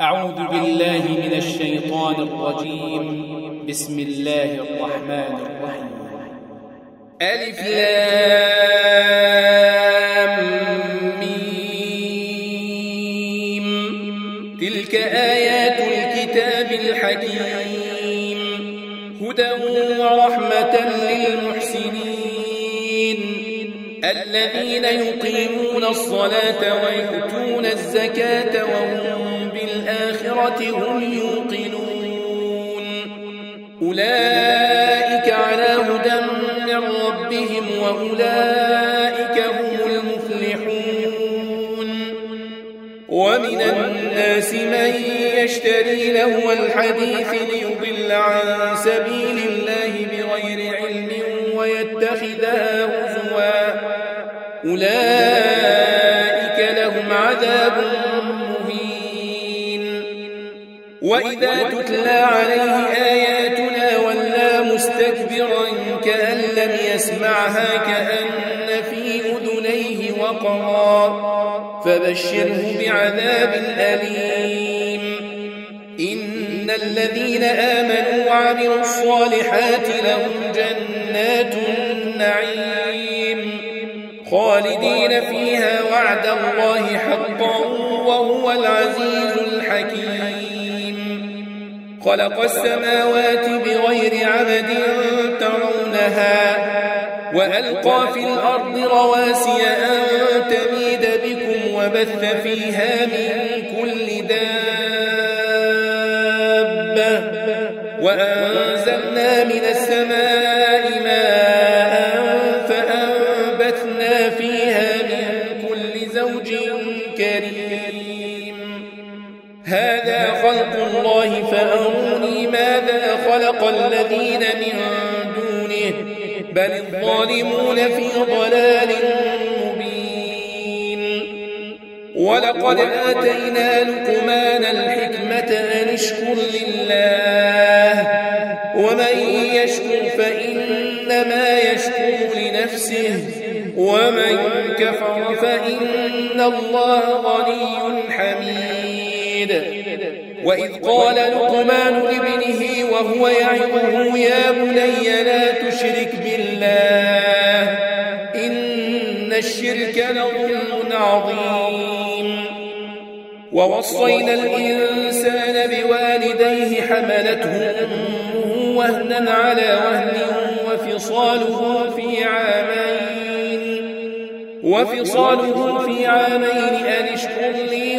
أعوذ بالله من الشيطان الرجيم. بسم الله الرحمن الرحيم. ألف لام ميم. تلك آيات الكتاب الحكيم. هدى ورحمة للمحسنين. الذين يقيمون الصلاة ويؤتون الزكاة وهم بالآخرة هم يوقنون. أولئك على هدى من ربهم وأولئك هم المفلحون. ومن الناس من يشتري له الحديث ليضل عن سبيل الله بغير علم ويتخذها هزوا. أولئك وإذا تتلى عليه آياتنا ولا مستكبرا كأن لم يسمعها كأن في أذنيه وقرا فبشره بعذاب أليم. إن الذين آمنوا وعملوا الصالحات لهم جنات النعيم خالدين فيها وعد الله حقا وهو العزيز الحكيم. خلق السماوات بغير عمد ترونها وألقى في الأرض رواسي أن تميد بكم وبث فيها من كل دابة وأنزلنا من السماء ماء فأنبتنا فيها من كل زوج كريم. هذا خلق الله فأروني ماذا خلق الذين من دونه بل الظالمون في ضلال مبين. ولقد آتينا لقمان الحكمة أن اشكر لله. ومن يشكر فإنما يشكر لنفسه. ومن كفر فإن الله غني حميد. وإذ قال لقمان لابنه وهو يعظه يا بني لا تشرك بالله إن الشرك لظلم عظيم. ووصينا الإنسان بوالديه حملته أمه وهنا على وهن وفصاله في عامين. وفصاله في عامين أن اشكر لي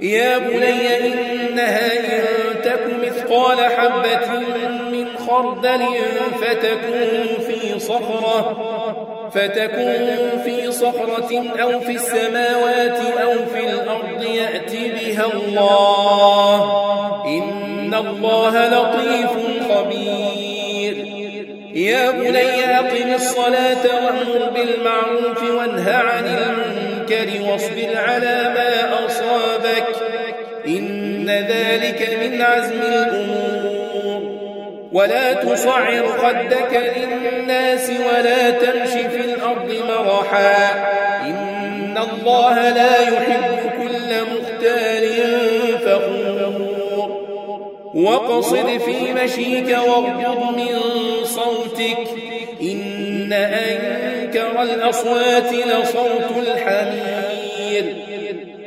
يا بني إنها إن تك مثقال حبة من خردل فتكون في صخرة فتكون في صخرة أو في السماوات أو في الأرض يأتي بها الله. إن الله لطيف خبير. يا بني أقم الصلاة وأمر بالمعروف وانه عن المنكر واصبر على ما إن ذلك من عزم الأمور. ولا تصعر خدك للناس ولا تمش في الأرض مرحا. إن الله لا يحب كل مختال فخور. وقصد في مشيك واغضض من صوتك. إن أنكر الأصوات لصوت الحمير.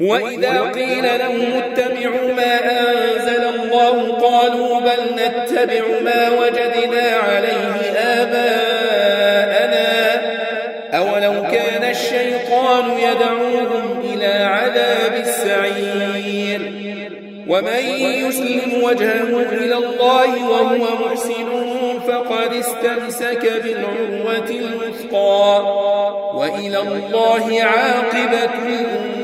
وإذا قيل لهم اتبعوا ما أنزل الله قالوا بل نتبع ما وجدنا عليه آباءنا. أولو كان الشيطان يدعوهم إلى عذاب السعير. ومن يسلم وجهه إلى الله وهو محسن فقد استمسك بالعروة الوثقى. وإلى الله عاقبة الأمور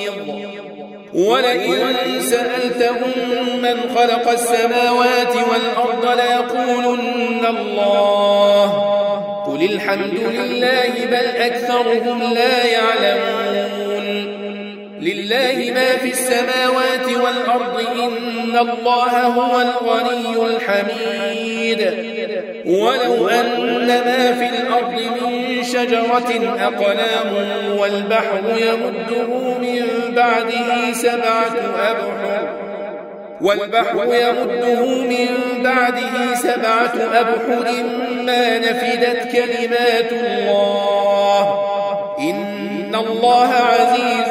ولئن سألتهم من خلق السماوات والأرض ليقولن الله. قل الحمد لله بل أكثرهم لا يعلمون. لله ما في السماوات والأرض إن الله هو الغني الحميد. ولو أن ما في الأرض من شجرة أقلام والبحر يمده من بعده سبعة أبحر والبحر يمده من بعده سبعة أبحر ما نفدت كلمات الله. إن الله عزيز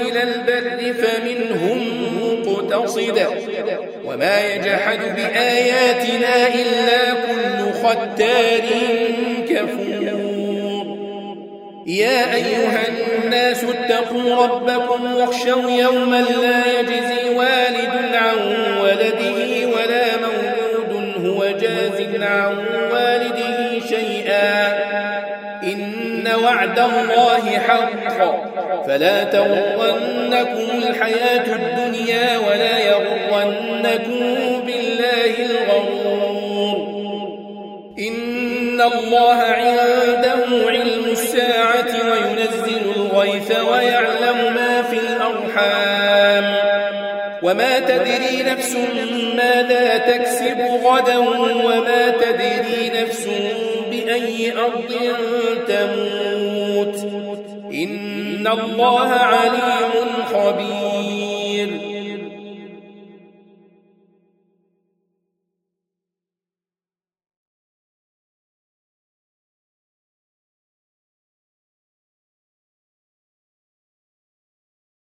إلى البر فمنهم مقتصد وما يجحد بآياتنا إلا كل ختار كفور. يا أيها الناس اتقوا ربكم واخشوا يوما لا يجزي والد عن ولده ولا مولود هو جاز عن والده شيئا. وعد الله حق. فلا تغرنكم الحياة الدنيا ولا يغرنكم بالله الغرور. إن الله عنده علم الساعة وينزل الغيث ويعلم ما في الأرحام. وما تدري نفس ماذا تكسب غدا وما تدري نفس بأي أرض تموت. إن الله عليم خبير.